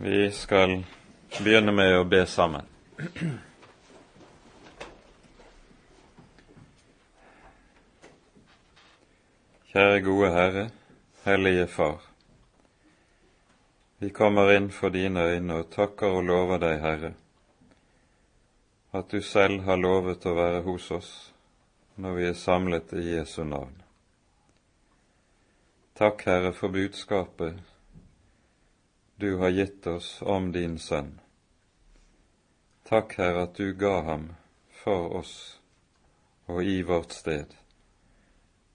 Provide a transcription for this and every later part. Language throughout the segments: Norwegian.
Vi skal begynne med å be sammen. Kjære gode Herre, Hellige Far. Vi kommer inn for dine øyne og takker og lover deg, Herre, at du selv har lovet å være hos oss når vi er samlet i Jesu navn. Takk, Herre, for budskapet du har gitt oss om din Sønn. Takk, Herre, at du ga ham for oss og i vårt sted,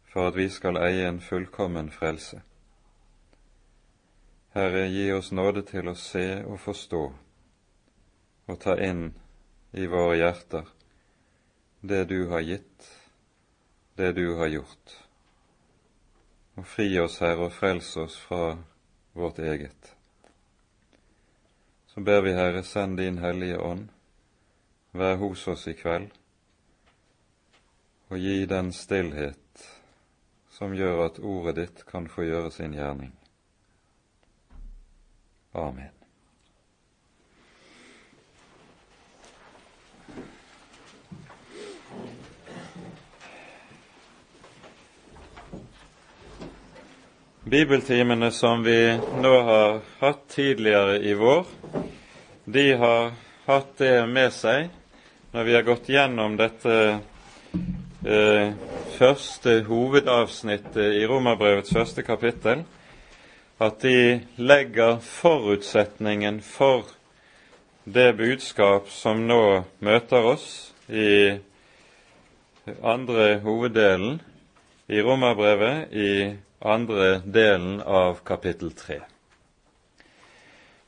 for at vi skal eie en fullkommen frelse. Herre, gi oss nåde til å se og forstå og ta inn i våre hjerter det du har gitt, det du har gjort. Og fri oss, Herre, og frels oss fra vårt eget. Så ber vi, Herre, send din Hellige Ånd, vær hos oss i kveld, og gi den stillhet som gjør at ordet ditt kan få gjøre sin gjerning. Amen. Bibeltimene som vi nå har hatt tidligere i vår, de har hatt det med seg når vi har gått gjennom dette eh, første hovedavsnittet i Romerbrevets første kapittel, at de legger forutsetningen for det budskap som nå møter oss i andre hoveddelen i Romerbrevet, i andre delen av kapittel tre.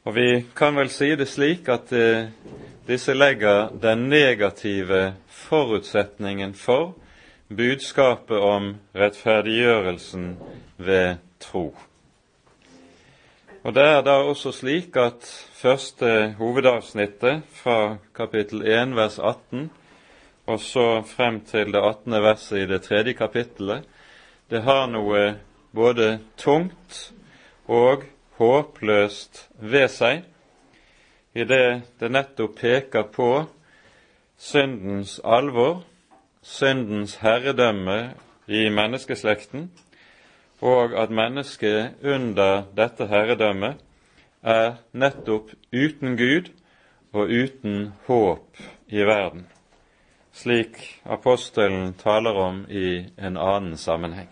Og Vi kan vel si det slik at eh, disse legger den negative forutsetningen for budskapet om rettferdiggjørelsen ved tro. Og Det er da også slik at første hovedavsnittet fra kapittel 1 vers 18 og så frem til det 18. verset i det tredje kapittelet, det har noe både tungt og håpløst ved seg, i det det nettopp peker på syndens alvor, syndens herredømme i menneskeslekten, og at mennesket under dette herredømmet er nettopp uten Gud og uten håp i verden, slik apostelen taler om i en annen sammenheng.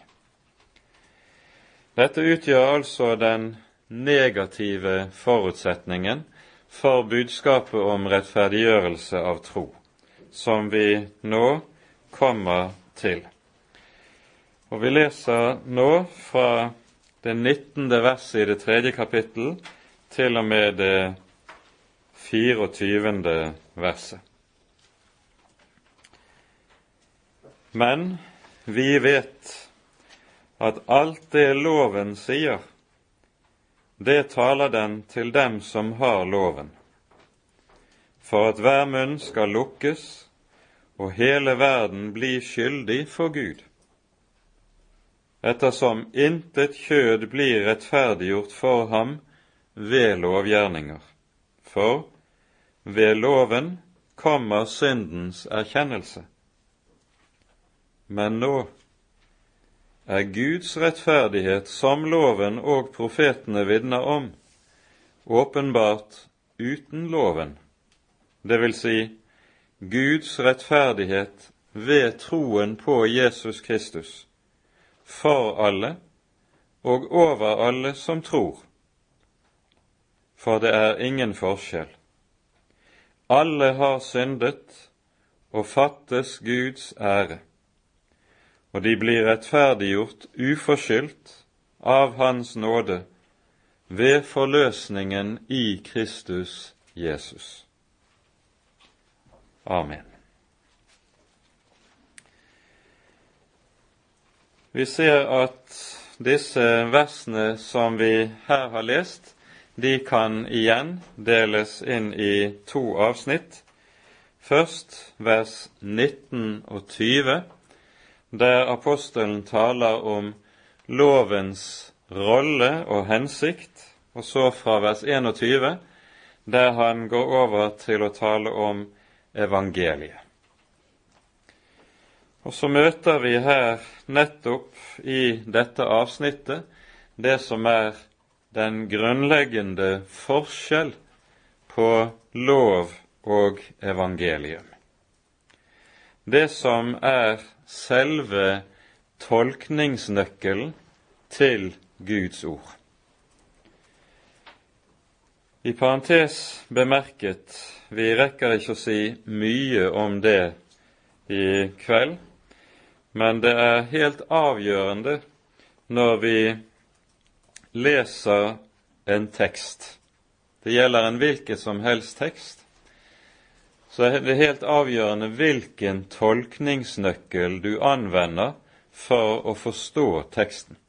Dette utgjør altså den negative forutsetningen for budskapet om rettferdiggjørelse av tro, som vi nå kommer til. Og Vi leser nå fra det 19. verset i det tredje kapittel til og med det 24. verset. Men vi vet at alt det loven sier, det taler den til dem som har loven, for at hver munn skal lukkes og hele verden bli skyldig for Gud ettersom intet kjød blir rettferdiggjort for ham ved lovgjerninger. For ved loven kommer syndens erkjennelse. Men nå er Guds rettferdighet, som loven og profetene vitner om, åpenbart uten loven, det vil si Guds rettferdighet ved troen på Jesus Kristus for alle og over alle som tror. For det er ingen forskjell. Alle har syndet og fattes Guds ære, og de blir rettferdiggjort uforskyldt av Hans nåde ved forløsningen i Kristus Jesus. Amen. Vi ser at disse versene som vi her har lest, de kan igjen deles inn i to avsnitt. Først vers 19 og 20, der apostelen taler om lovens rolle og hensikt, og så fra vers 21 der han går over til å tale om evangeliet. Og så møter vi her nettopp i dette avsnittet det som er den grunnleggende forskjell på lov og evangelium. Det som er selve tolkningsnøkkelen til Guds ord. I parentes bemerket, vi rekker ikke å si mye om det i kveld, men det er helt avgjørende når vi leser en tekst. Det gjelder en hvilken som helst tekst. Så er det helt avgjørende hvilken tolkningsnøkkel du anvender for å forstå teksten.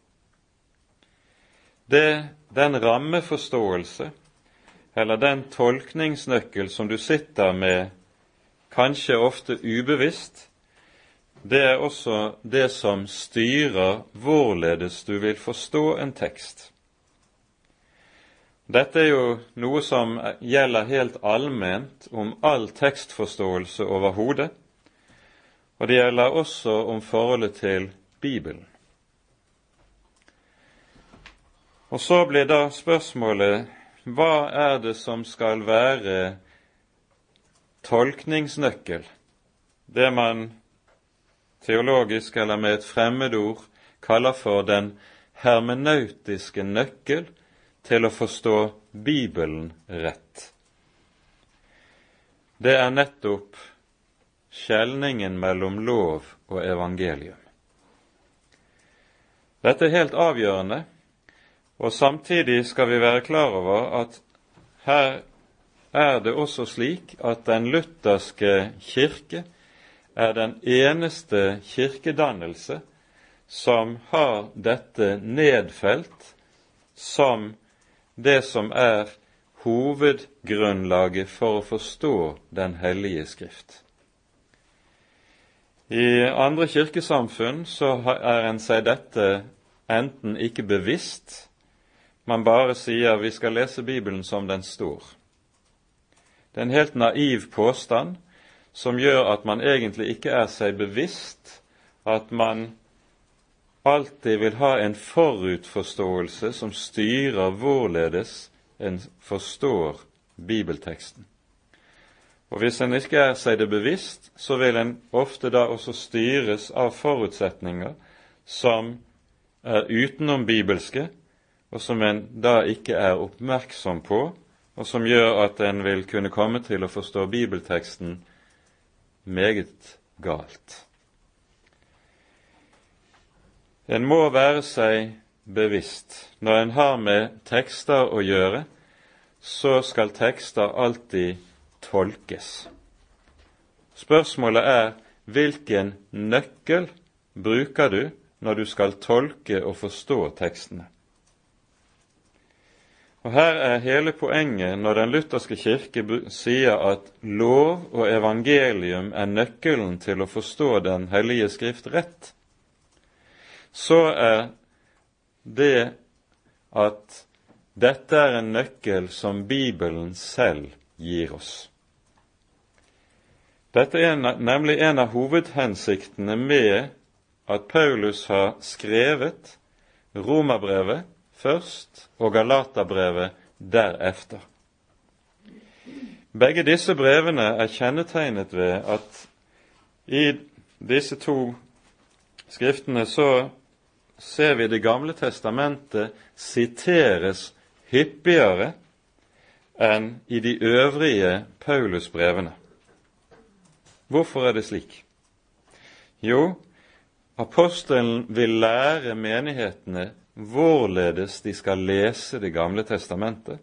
Det, den rammeforståelse eller den tolkningsnøkkel som du sitter med, kanskje ofte ubevisst, det er også det som styrer hvorledes du vil forstå en tekst. Dette er jo noe som gjelder helt allment om all tekstforståelse overhodet, og det gjelder også om forholdet til Bibelen. Og så blir da spørsmålet hva er det som skal være tolkningsnøkkel, det man teologisk eller med et fremmedord kaller for den hermenautiske nøkkel til å forstå Bibelen rett. Det er nettopp skjelningen mellom lov og evangelium. Dette er helt avgjørende, og samtidig skal vi være klar over at her er det også slik at den lutherske kirke er den eneste kirkedannelse som har dette nedfelt som det som er hovedgrunnlaget for å forstå Den hellige skrift. I andre kirkesamfunn så er en seg dette enten ikke bevisst, man bare sier vi skal lese Bibelen som den står. Det er en helt naiv påstand som gjør at man egentlig ikke er seg bevisst at man alltid vil ha en forutforståelse som styrer hvorledes en forstår bibelteksten. Og Hvis en ikke er seg det bevisst, så vil en ofte da også styres av forutsetninger som er utenom bibelske, og som en da ikke er oppmerksom på, og som gjør at en vil kunne komme til å forstå bibelteksten meget galt. En må være seg bevisst når en har med tekster å gjøre, så skal tekster alltid tolkes. Spørsmålet er hvilken nøkkel bruker du når du skal tolke og forstå tekstene. Og Her er hele poenget når Den lutherske kirke sier at lov og evangelium er nøkkelen til å forstå Den hellige skrift rett. Så er det at dette er en nøkkel som Bibelen selv gir oss. Dette er nemlig en av hovedhensiktene med at Paulus har skrevet Romerbrevet først og Galaterbrevet derefter. Begge disse brevene er kjennetegnet ved at i disse to skriftene så ser vi Det gamle testamentet siteres hyppigere enn i de øvrige Paulusbrevene. Hvorfor er det slik? Jo, apostelen vil lære menighetene hvorledes de skal lese Det gamle testamentet,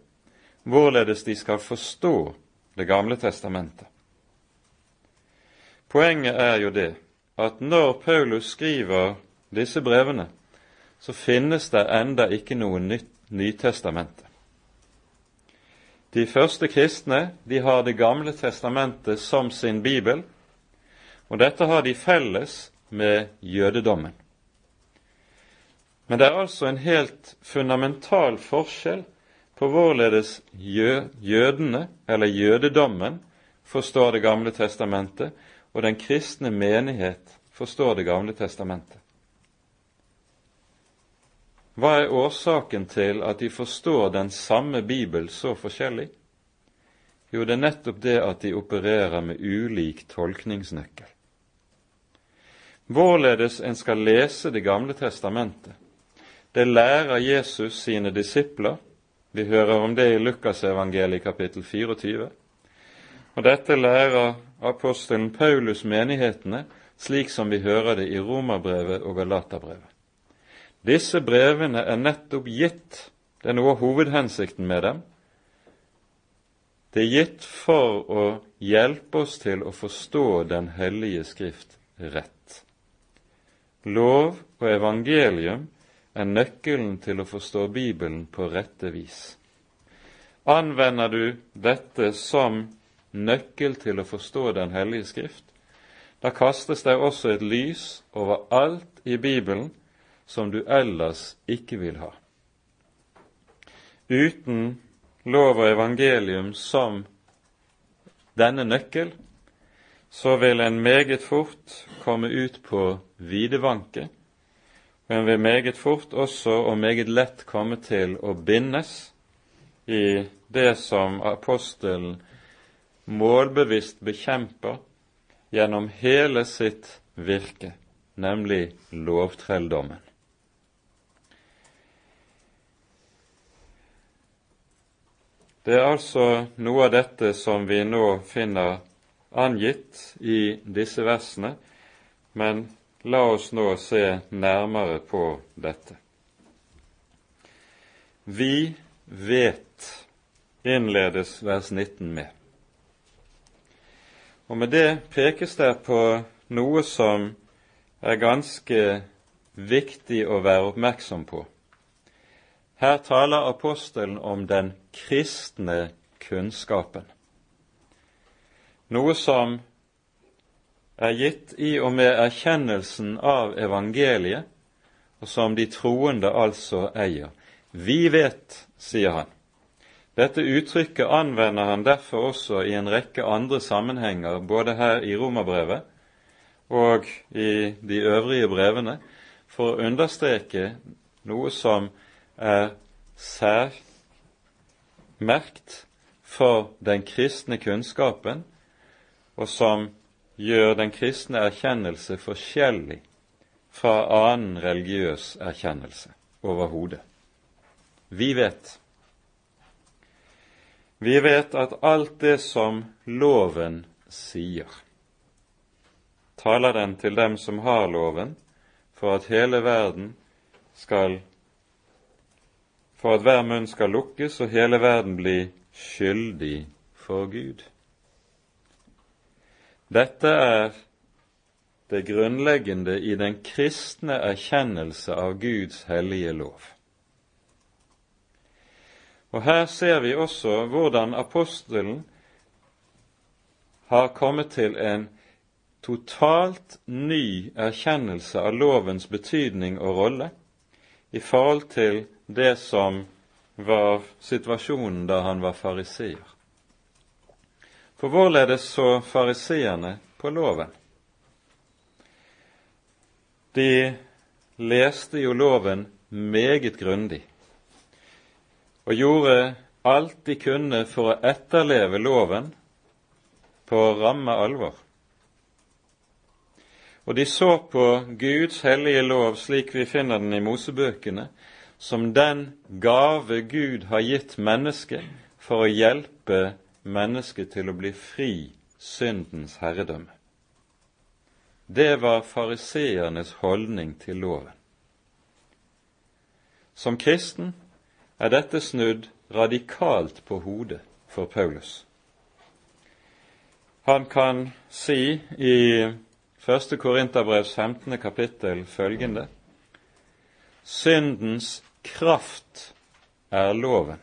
hvorledes de skal forstå Det gamle testamentet. Poenget er jo det at når Paulus skriver disse brevene, så finnes det enda ikke noe nytt Nytestamentet. De første kristne de har Det gamle testamentet som sin bibel, og dette har de felles med jødedommen. Men det er altså en helt fundamental forskjell på hvorledes jødene, eller jødedommen, forstår Det gamle testamentet, og den kristne menighet forstår Det gamle testamentet. Hva er årsaken til at de forstår den samme Bibel så forskjellig? Jo, det er nettopp det at de opererer med ulik tolkningsnøkkel. Hvorledes en skal lese Det gamle testamentet, det lærer Jesus sine disipler. Vi hører om det i Lukasevangeliet kapittel 24. Og dette lærer apostelen Paulus menighetene, slik som vi hører det i Romerbrevet og Galaterbrevet. Disse brevene er nettopp gitt, det er noe av hovedhensikten med dem. Det er gitt for å hjelpe oss til å forstå Den hellige skrift rett. Lov og evangelium er nøkkelen til å forstå Bibelen på rette vis. Anvender du dette som nøkkel til å forstå Den hellige skrift, da kastes det også et lys over alt i Bibelen som du ellers ikke vil ha. Uten lov og evangelium som denne nøkkel, så vil en meget fort komme ut på videvanke, og en vil meget fort også og meget lett komme til å bindes i det som apostelen målbevisst bekjemper gjennom hele sitt virke, nemlig lovtrelldommen. Det er altså noe av dette som vi nå finner angitt i disse versene, men la oss nå se nærmere på dette. Vi vet, innledes vers 19 med. Og med det pekes det på noe som er ganske viktig å være oppmerksom på. Her taler apostelen om den kristne kunnskapen, noe som er gitt i og med erkjennelsen av evangeliet, og som de troende altså eier. Vi vet, sier han. Dette uttrykket anvender han derfor også i en rekke andre sammenhenger, både her i Romerbrevet og i de øvrige brevene, for å understreke noe som er særmerkt for den kristne kunnskapen, og som gjør den kristne erkjennelse forskjellig fra annen religiøs erkjennelse overhodet. Vi vet. Vi vet at alt det som loven sier, taler den til dem som har loven, for at hele verden skal for at hver munn skal lukkes og hele verden bli skyldig for Gud. Dette er det grunnleggende i den kristne erkjennelse av Guds hellige lov. Og Her ser vi også hvordan apostelen har kommet til en totalt ny erkjennelse av lovens betydning og rolle i forhold til det som var situasjonen da han var fariseer. For hvorledes så fariseerne på loven? De leste jo loven meget grundig og gjorde alt de kunne for å etterleve loven på ramme alvor. Og de så på Guds hellige lov slik vi finner den i Mosebøkene, som den gave Gud har gitt mennesket for å hjelpe mennesket til å bli fri syndens herredømme. Det var fariseernes holdning til loven. Som kristen er dette snudd radikalt på hodet for Paulus. Han kan si i 1. Korinterbrevs 15. kapittel følgende Syndens kraft er loven.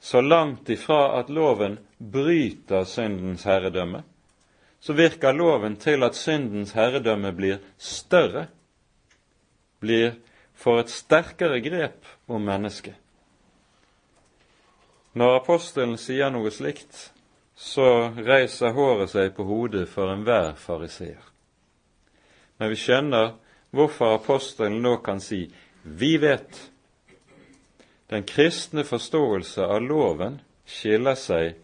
Så langt ifra at loven bryter syndens herredømme, så virker loven til at syndens herredømme blir større, blir for et sterkere grep om mennesket, Når apostelen sier noe slikt, så reiser håret seg på hodet for enhver fariseer. Men vi skjønner hvorfor apostelen nå kan si 'vi vet'. Den kristne forståelse av loven skiller seg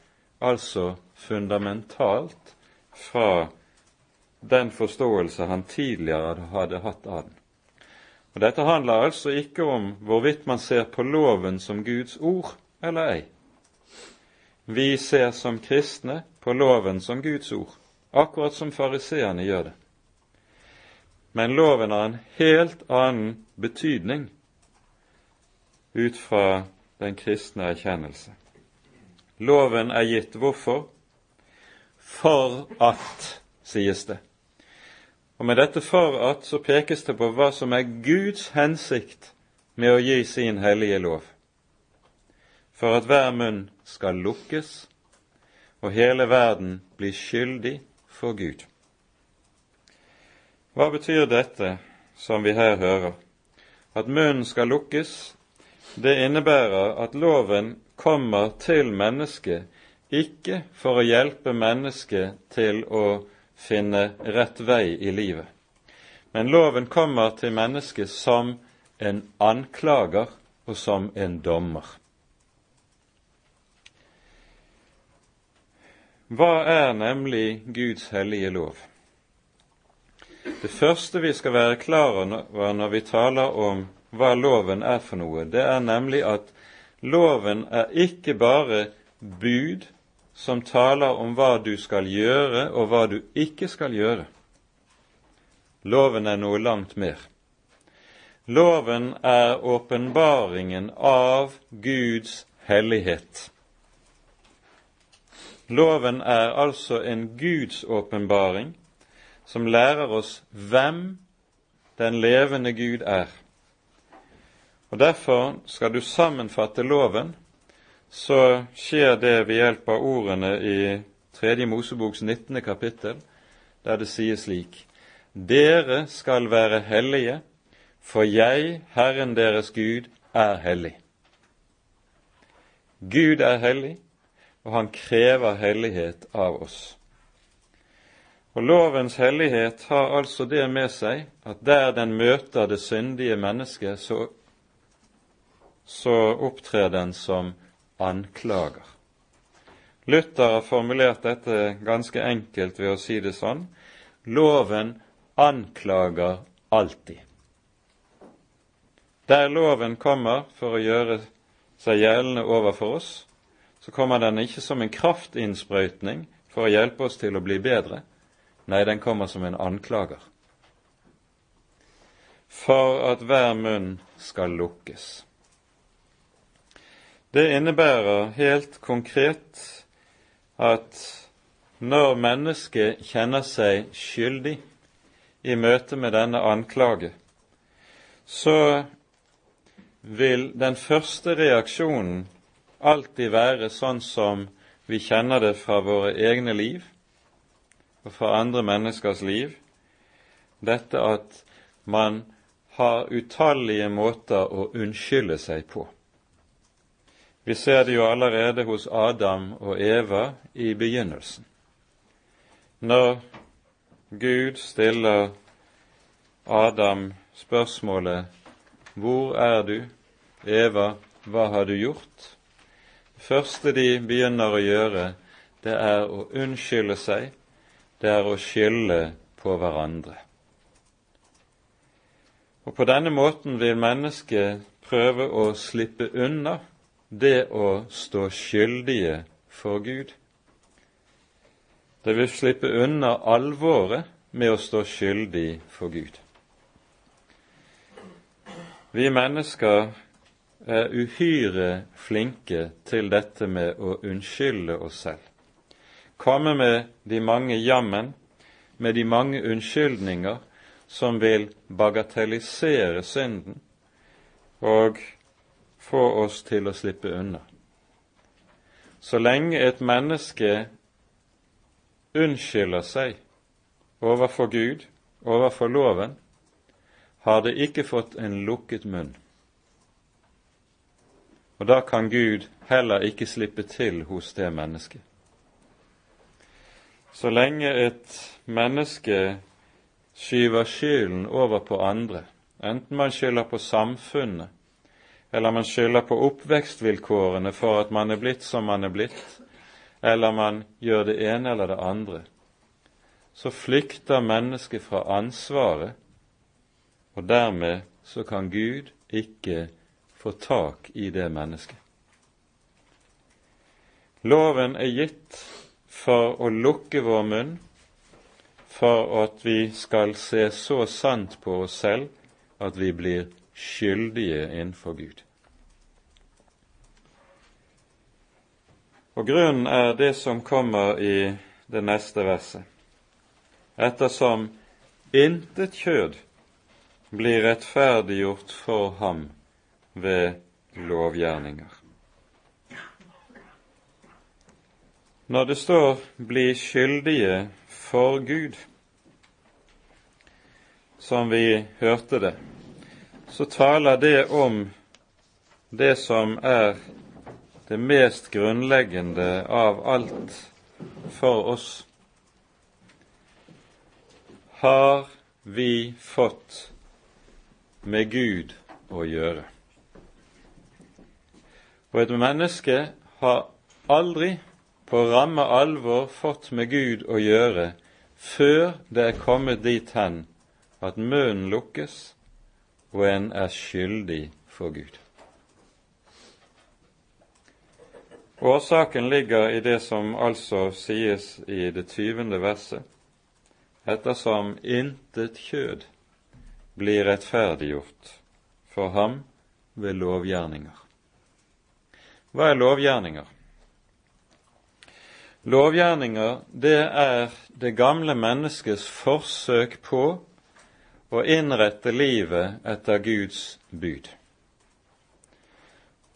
altså fundamentalt fra den forståelse han tidligere hadde hatt av den. Og Dette handler altså ikke om hvorvidt man ser på loven som Guds ord eller ei. Vi ser som kristne på loven som Guds ord, akkurat som fariseerne gjør det. Men loven har en helt annen betydning ut fra den kristne erkjennelse. Loven er gitt hvorfor? For at, sies det. Og med dette for at så pekes det på hva som er Guds hensikt med å gi sin hellige lov. For at hver munn skal lukkes, og hele verden blir skyldig for Gud. Hva betyr dette som vi her hører? At munnen skal lukkes, det innebærer at loven kommer til mennesket ikke for å hjelpe mennesket til å finne rett vei i livet. Men loven kommer til mennesket som en anklager og som en dommer. Hva er nemlig Guds hellige lov? Det første vi skal være klar over når vi taler om hva loven er for noe, det er nemlig at loven er ikke bare bud som taler om hva du skal gjøre og hva du ikke skal gjøre. Loven er noe langt mer. Loven er åpenbaringen av Guds hellighet. Loven er altså en Guds åpenbaring som lærer oss hvem den levende Gud er. Og Derfor skal du sammenfatte loven så skjer det ved hjelp av ordene i Tredje Moseboks 19. kapittel, der det sies slik:" Dere skal være hellige, for jeg, Herren deres Gud, er hellig. Gud er hellig, og han krever hellighet av oss. Og Lovens hellighet har altså det med seg at der den møter det syndige mennesket, så, så opptrer den som anklager. Luther har formulert dette ganske enkelt ved å si det sånn loven anklager alltid. Der loven kommer for å gjøre seg gjeldende overfor oss, så kommer den ikke som en kraftinnsprøytning for å hjelpe oss til å bli bedre. Nei, den kommer som en anklager. For at hver munn skal lukkes. Det innebærer helt konkret at når mennesket kjenner seg skyldig i møte med denne anklage, så vil den første reaksjonen alltid være sånn som vi kjenner det fra våre egne liv og fra andre menneskers liv, dette at man har utallige måter å unnskylde seg på. Vi ser det jo allerede hos Adam og Eva i begynnelsen. Når Gud stiller Adam spørsmålet 'Hvor er du?' Eva, hva har du gjort? Det første de begynner å gjøre, det er å unnskylde seg, det er å skylde på hverandre. Og På denne måten vil mennesket prøve å slippe unna det å stå skyldige for Gud. Det vil slippe unna alvoret med å stå skyldig for Gud. Vi mennesker er uhyre flinke til dette med å unnskylde oss selv. Komme med de mange jammen, med de mange unnskyldninger som vil bagatellisere synden og få oss til å slippe unna. Så lenge et menneske unnskylder seg overfor Gud, overfor loven, har det ikke fått en lukket munn. Og da kan Gud heller ikke slippe til hos det mennesket. Så lenge et menneske skyver skylden over på andre, enten man skylder på samfunnet, eller man skylder på oppvekstvilkårene for at man er blitt som man er blitt, eller man gjør det ene eller det andre, så flykter mennesket fra ansvaret, og dermed så kan Gud ikke få tak i det mennesket. Loven er gitt for å lukke vår munn, for at vi skal se så sant på oss selv at vi blir skyldige innenfor Gud. Og Grunnen er det som kommer i det neste verset. Ettersom intet kjød blir rettferdiggjort for ham ved lovgjerninger. Når det står 'bli skyldige for Gud', som vi hørte det, så taler det om det som er det mest grunnleggende av alt for oss. Har vi fått med Gud å gjøre? Og et menneske har aldri på ramme alvor fått med Gud å gjøre før det er kommet dit hen at munnen lukkes og en er skyldig for Gud. Årsaken ligger i det som altså sies i det tyvende verset, ettersom intet kjød blir rettferdiggjort for ham ved lovgjerninger. Hva er lovgjerninger? Lovgjerninger, det er det gamle menneskets forsøk på å innrette livet etter Guds bud.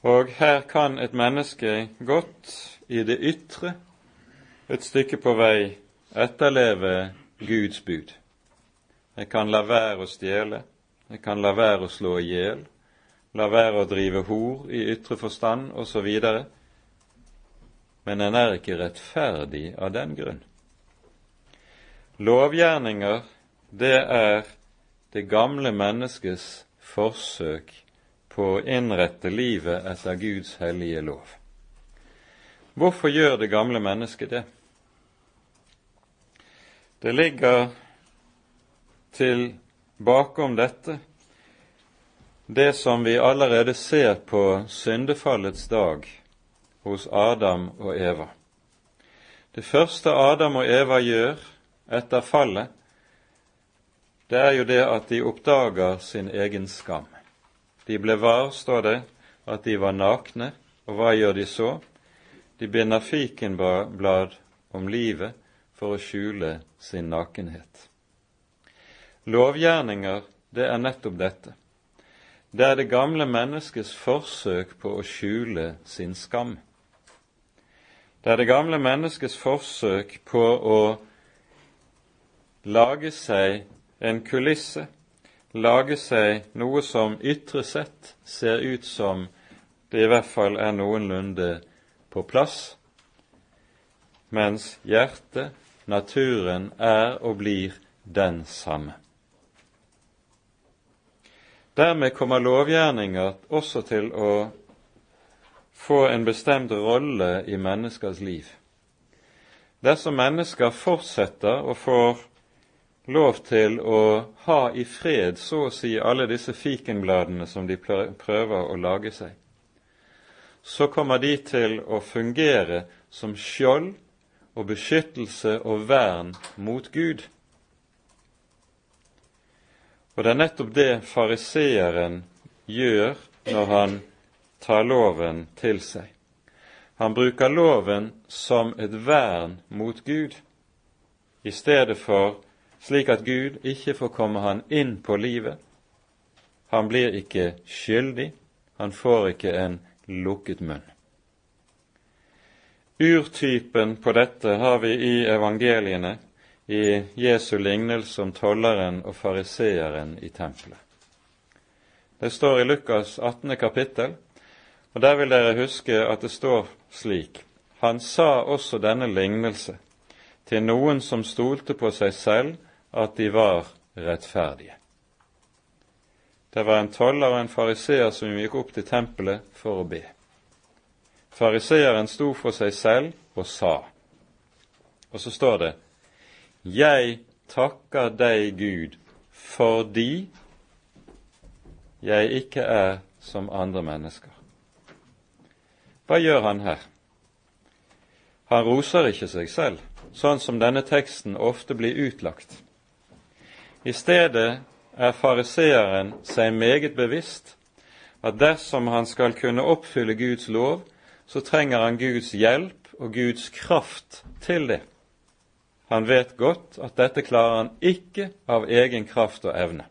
Og her kan et menneske godt i det ytre et stykke på vei etterleve Guds bud. Jeg kan la være å stjele, jeg kan la være å slå i hjel, la være å drive hor i ytre forstand osv men en er ikke rettferdig av den grunn. Lovgjerninger, det er det gamle menneskets forsøk på å innrette livet etter Guds hellige lov. Hvorfor gjør det gamle mennesket det? Det ligger til bakom dette det som vi allerede ser på syndefallets dag, hos Adam og Eva. Det første Adam og Eva gjør etter fallet, det er jo det at de oppdager sin egen skam. De ble var, står det, at de var nakne, og hva gjør de så? De binder fikenblad om livet for å skjule sin nakenhet. Lovgjerninger, det er nettopp dette. Det er det gamle menneskets forsøk på å skjule sin skam. Det er det gamle menneskets forsøk på å lage seg en kulisse, lage seg noe som ytre sett ser ut som det i hvert fall er noenlunde på plass, mens hjertet, naturen, er og blir den samme. Dermed kommer lovgjerninger også til å få en bestemt rolle i menneskers liv. Dersom mennesker fortsetter og får lov til å ha i fred så å si alle disse fikenbladene som de prøver å lage seg, så kommer de til å fungere som skjold og beskyttelse og vern mot Gud. Og det er nettopp det fariseeren gjør når han tar loven til seg. Han bruker loven som et vern mot Gud, i stedet for slik at Gud ikke får komme han inn på livet. Han blir ikke skyldig, han får ikke en lukket munn. Urtypen på dette har vi i evangeliene, i Jesu lignelse om tolleren og fariseeren i tempelet. Det står i Lukas 18. kapittel Og Der vil dere huske at det står slik Han sa også denne lignelse til noen som stolte på seg selv at de var rettferdige. Det var en toller og en fariseer som gikk opp til tempelet for å be. Fariseeren sto for seg selv og sa, og så står det, Jeg takker deg, Gud, fordi jeg ikke er som andre mennesker. Hva gjør han her? Han roser ikke seg selv, sånn som denne teksten ofte blir utlagt. I stedet er fariseeren seg meget bevisst at dersom han skal kunne oppfylle Guds lov, så trenger han Guds hjelp og Guds kraft til det. Han vet godt at dette klarer han ikke av egen kraft og evne.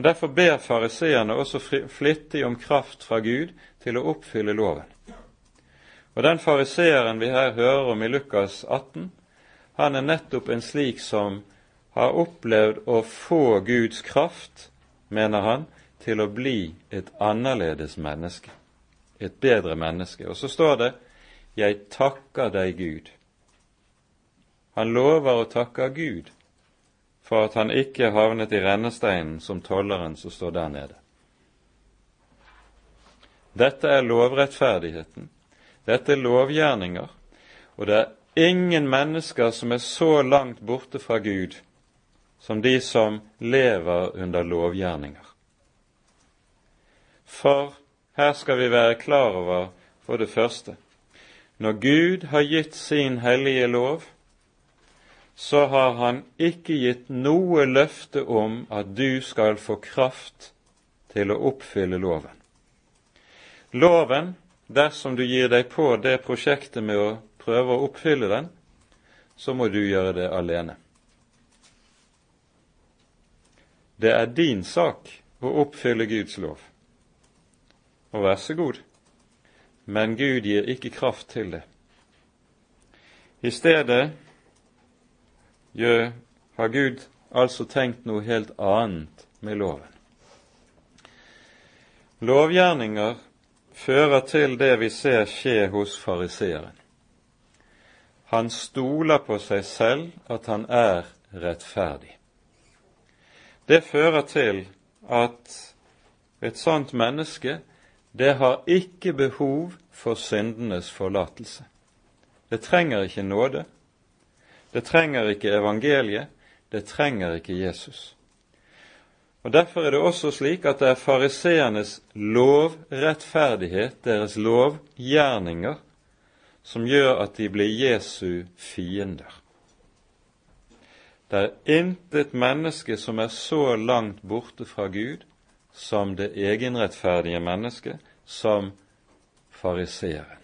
Og Derfor ber fariseerne også flittig om kraft fra Gud til å oppfylle loven. Og Den fariseeren vi her hører om i Lukas 18, han er nettopp en slik som har opplevd å få Guds kraft, mener han, til å bli et annerledes menneske, et bedre menneske. Og så står det 'Jeg takker deg, Gud'. Han lover å takke Gud for at han ikke havnet i rennesteinen som tolleren som står der nede. Dette er lovrettferdigheten. Dette er lovgjerninger. Og det er ingen mennesker som er så langt borte fra Gud som de som lever under lovgjerninger. For her skal vi være klar over, for det første, når Gud har gitt sin hellige lov, så har han ikke gitt noe løfte om at du skal få kraft til å oppfylle loven. Loven, dersom du gir deg på det prosjektet med å prøve å oppfylle den, så må du gjøre det alene. Det er din sak å oppfylle Guds lov. Og vær så god, men Gud gir ikke kraft til det. I stedet gjør, har Gud altså tenkt noe helt annet med loven. Lovgjerninger fører til det vi ser skje hos fariseeren. Han stoler på seg selv at han er rettferdig. Det fører til at et sånt menneske det har ikke behov for syndenes forlatelse. Det trenger ikke nåde, det trenger ikke evangeliet, det trenger ikke Jesus. Og Derfor er det også slik at det er fariseernes lovrettferdighet, deres lovgjerninger, som gjør at de blir Jesu fiender. Det er intet menneske som er så langt borte fra Gud som det egenrettferdige mennesket, som fariseeren.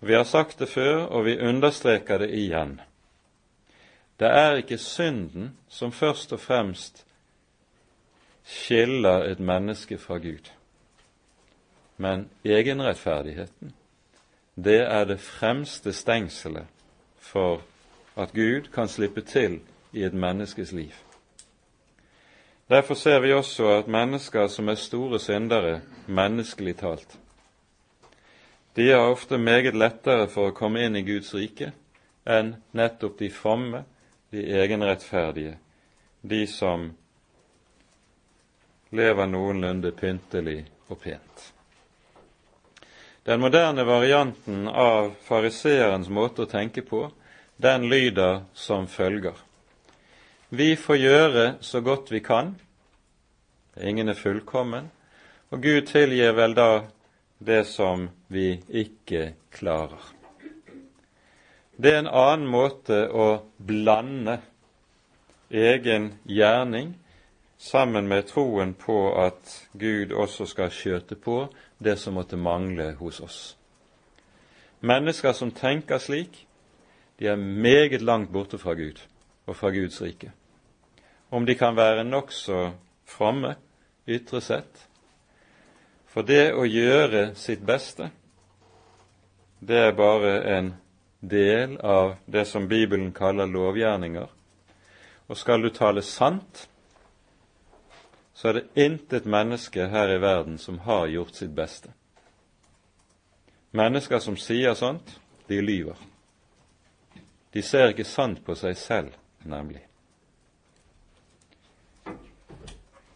Vi har sagt det før, og vi understreker det igjen. Det er ikke synden som først og fremst skiller et menneske fra Gud, men egenrettferdigheten. Det er det fremste stengselet for at Gud kan slippe til i et menneskes liv. Derfor ser vi også at mennesker som er store syndere, menneskelig talt, de har ofte meget lettere for å komme inn i Guds rike enn nettopp de fromme, de egenrettferdige, de som lever noenlunde pyntelig og pent. Den moderne varianten av fariseerens måte å tenke på, den lyder som følger. Vi får gjøre så godt vi kan. Ingen er fullkommen. Og Gud tilgir vel da det som vi ikke klarer. Det er en annen måte å blande egen gjerning sammen med troen på at Gud også skal skjøte på det som måtte mangle hos oss. Mennesker som tenker slik, de er meget langt borte fra Gud og fra Guds rike. Om de kan være nokså fromme ytre sett, for det å gjøre sitt beste, det er bare en del av det som Bibelen kaller lovgjerninger. Og skal du tale sant, så er det intet menneske her i verden som har gjort sitt beste. Mennesker som sier sånt, de lyver. De ser ikke sant på seg selv, nemlig.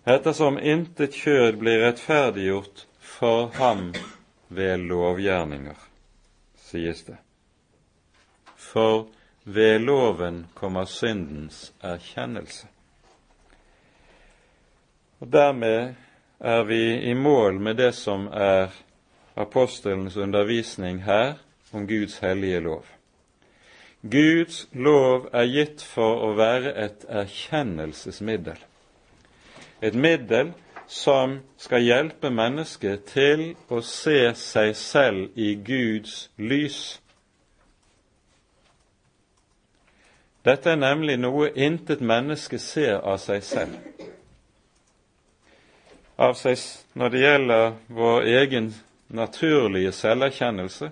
Ettersom intet kjød blir rettferdiggjort for ham ved lovgjerninger, sies det. For ved loven kommer syndens erkjennelse. Og Dermed er vi i mål med det som er apostelens undervisning her om Guds hellige lov. Guds lov er gitt for å være et erkjennelsesmiddel. Et middel som skal hjelpe mennesket til å se seg selv i Guds lys. Dette er nemlig noe intet menneske ser av seg selv av seg når det gjelder vår egen naturlige selverkjennelse,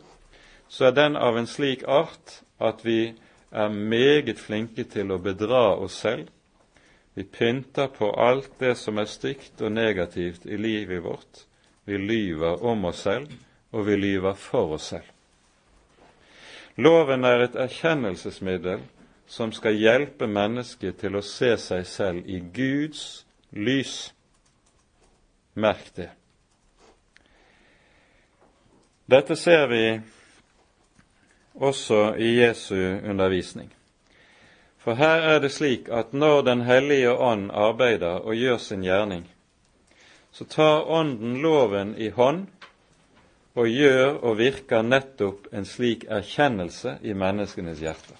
så er den av en slik art at vi er meget flinke til å bedra oss selv. Vi pynter på alt det som er stygt og negativt i livet vårt. Vi lyver om oss selv, og vi lyver for oss selv. Loven er et erkjennelsesmiddel som skal hjelpe mennesket til å se seg selv i Guds lys. Merk det. Dette ser vi også i Jesu undervisning. For her er det slik at når Den hellige ånd arbeider og gjør sin gjerning, så tar Ånden loven i hånd og gjør og virker nettopp en slik erkjennelse i menneskenes hjerter.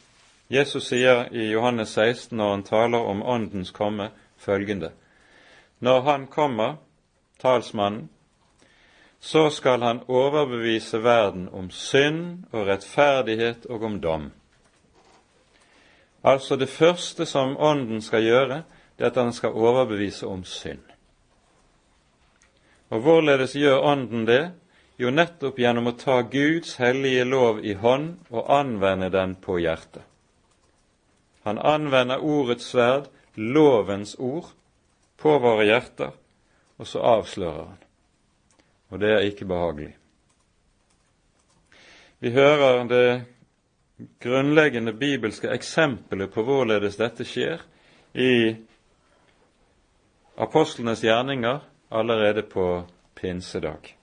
Jesus sier i Johannes 16, når han taler om Åndens komme, følgende.: Når Han kommer, talsmannen, så skal han overbevise verden om synd og rettferdighet og om dom. Altså det første som Ånden skal gjøre, det er at han skal overbevise om synd. Og hvorledes gjør Ånden det? Jo, nettopp gjennom å ta Guds hellige lov i hånd og anvende den på hjertet. Han anvender ordets sverd, lovens ord, på våre hjerter, og så avslører han. Og det er ikke behagelig. Vi hører det grunnleggende bibelske eksempelet på hvorledes dette skjer i apostlenes gjerninger allerede på pinsedag.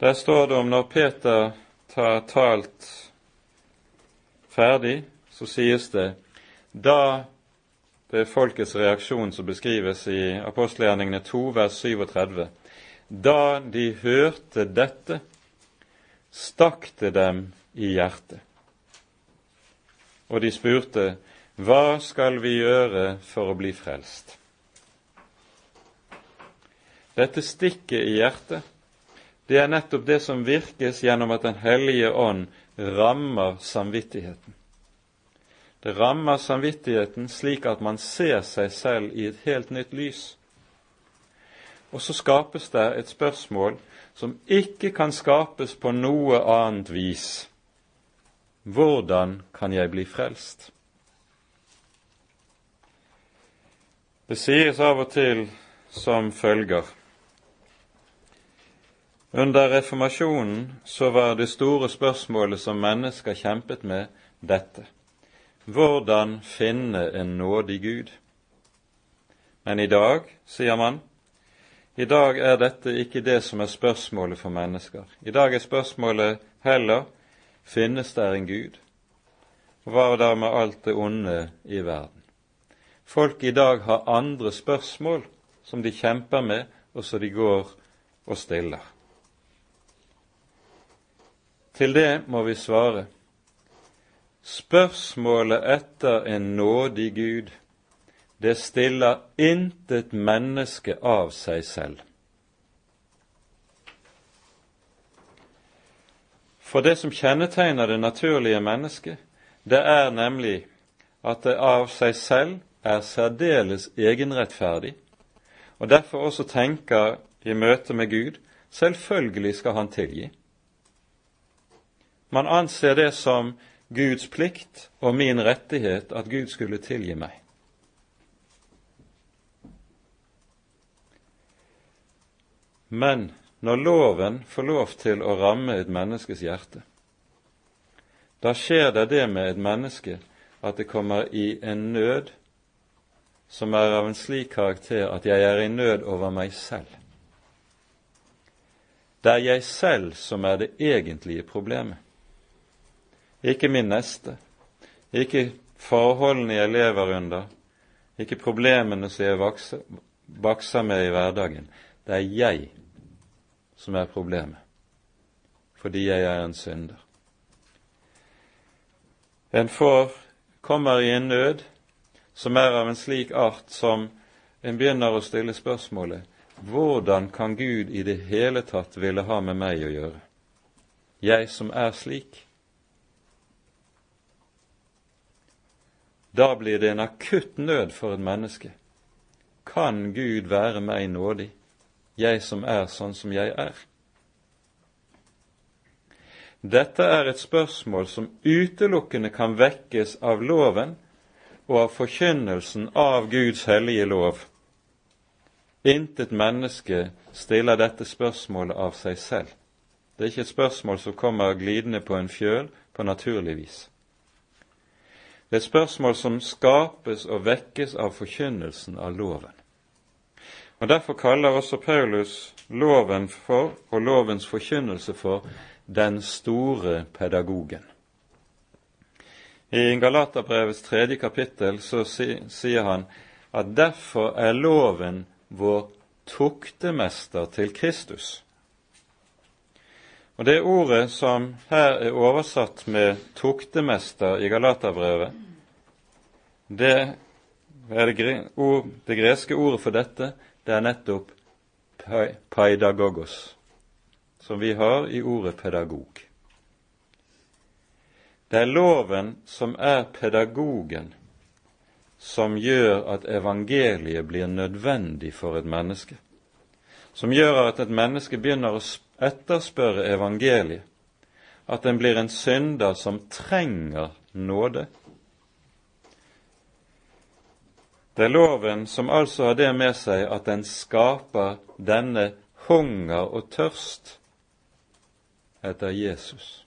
Der står det om når Peter tar talt ferdig, så sies det da det er folkets reaksjon som beskrives i apostelgjerningene 2, vers 37. Da de hørte dette, stakk det dem i hjertet. Og de spurte, Hva skal vi gjøre for å bli frelst? Dette stikket i hjertet, det er nettopp det som virkes gjennom at Den hellige ånd rammer samvittigheten. Det rammer samvittigheten slik at man ser seg selv i et helt nytt lys. Og så skapes det et spørsmål som ikke kan skapes på noe annet vis. Hvordan kan jeg bli frelst? Det sies av og til som følger Under reformasjonen så var det store spørsmålet som mennesker kjempet med, dette. Hvordan finne en nådig Gud? Men i dag, sier man, i dag er dette ikke det som er spørsmålet for mennesker. I dag er spørsmålet heller finnes det en Gud? Og hva da med alt det onde i verden? Folk i dag har andre spørsmål som de kjemper med, og så de går og stiller. Til det må vi svare Spørsmålet etter en nådig Gud, det stiller intet menneske av seg selv. For det som kjennetegner det naturlige mennesket, det er nemlig at det av seg selv er særdeles egenrettferdig, og derfor også tenker i møte med Gud selvfølgelig skal han tilgi. Man anser det som Guds plikt og min rettighet at Gud skulle tilgi meg. Men når loven får lov til å ramme et menneskes hjerte, da skjer det det med et menneske at det kommer i en nød som er av en slik karakter at jeg er i nød over meg selv. Det er jeg selv som er det egentlige problemet, ikke min neste, ikke forholdene jeg lever under, ikke problemene som jeg bakser med i hverdagen. Det er jeg som er problemet, fordi jeg er en synder. En får kommer i en nød som er av en slik art som en begynner å stille spørsmålet hvordan kan Gud i det hele tatt ville ha med meg å gjøre, jeg som er slik? Da blir det en akutt nød for et menneske. Kan Gud være meg nådig, jeg som er sånn som jeg er? Dette er et spørsmål som utelukkende kan vekkes av loven og av forkynnelsen av Guds hellige lov. Intet menneske stiller dette spørsmålet av seg selv. Det er ikke et spørsmål som kommer glidende på en fjøl på naturlig vis. Det er et spørsmål som skapes og vekkes av forkynnelsen av loven. Og Derfor kaller også Paulus loven for, og lovens forkynnelse for, den store pedagogen. I Galaterbrevets tredje kapittel så sier han at derfor er loven vår tuktemester til Kristus. Og Det ordet som her er oversatt med 'tuktemester' i Galaterbrevet, det, det, det greske ordet for dette, det er nettopp paidagogos, som vi har i ordet pedagog. Det er loven som er pedagogen som gjør at evangeliet blir nødvendig for et menneske, som gjør at et menneske begynner å etterspørre evangeliet, at en blir en synder som trenger nåde. Det er loven som altså har det med seg at den skaper denne hunger og tørst etter Jesus.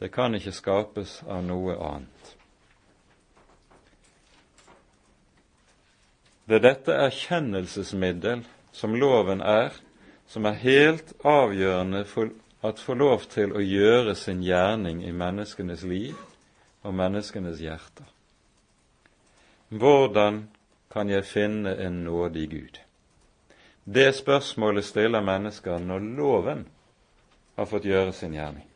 Det kan ikke skapes av noe annet. Det er dette erkjennelsesmiddel som loven er, som er helt avgjørende for at få lov til å gjøre sin gjerning i menneskenes liv og menneskenes hjerter. Hvordan kan jeg finne en nådig Gud? Det spørsmålet stiller mennesker når loven har fått gjøre sin gjerning.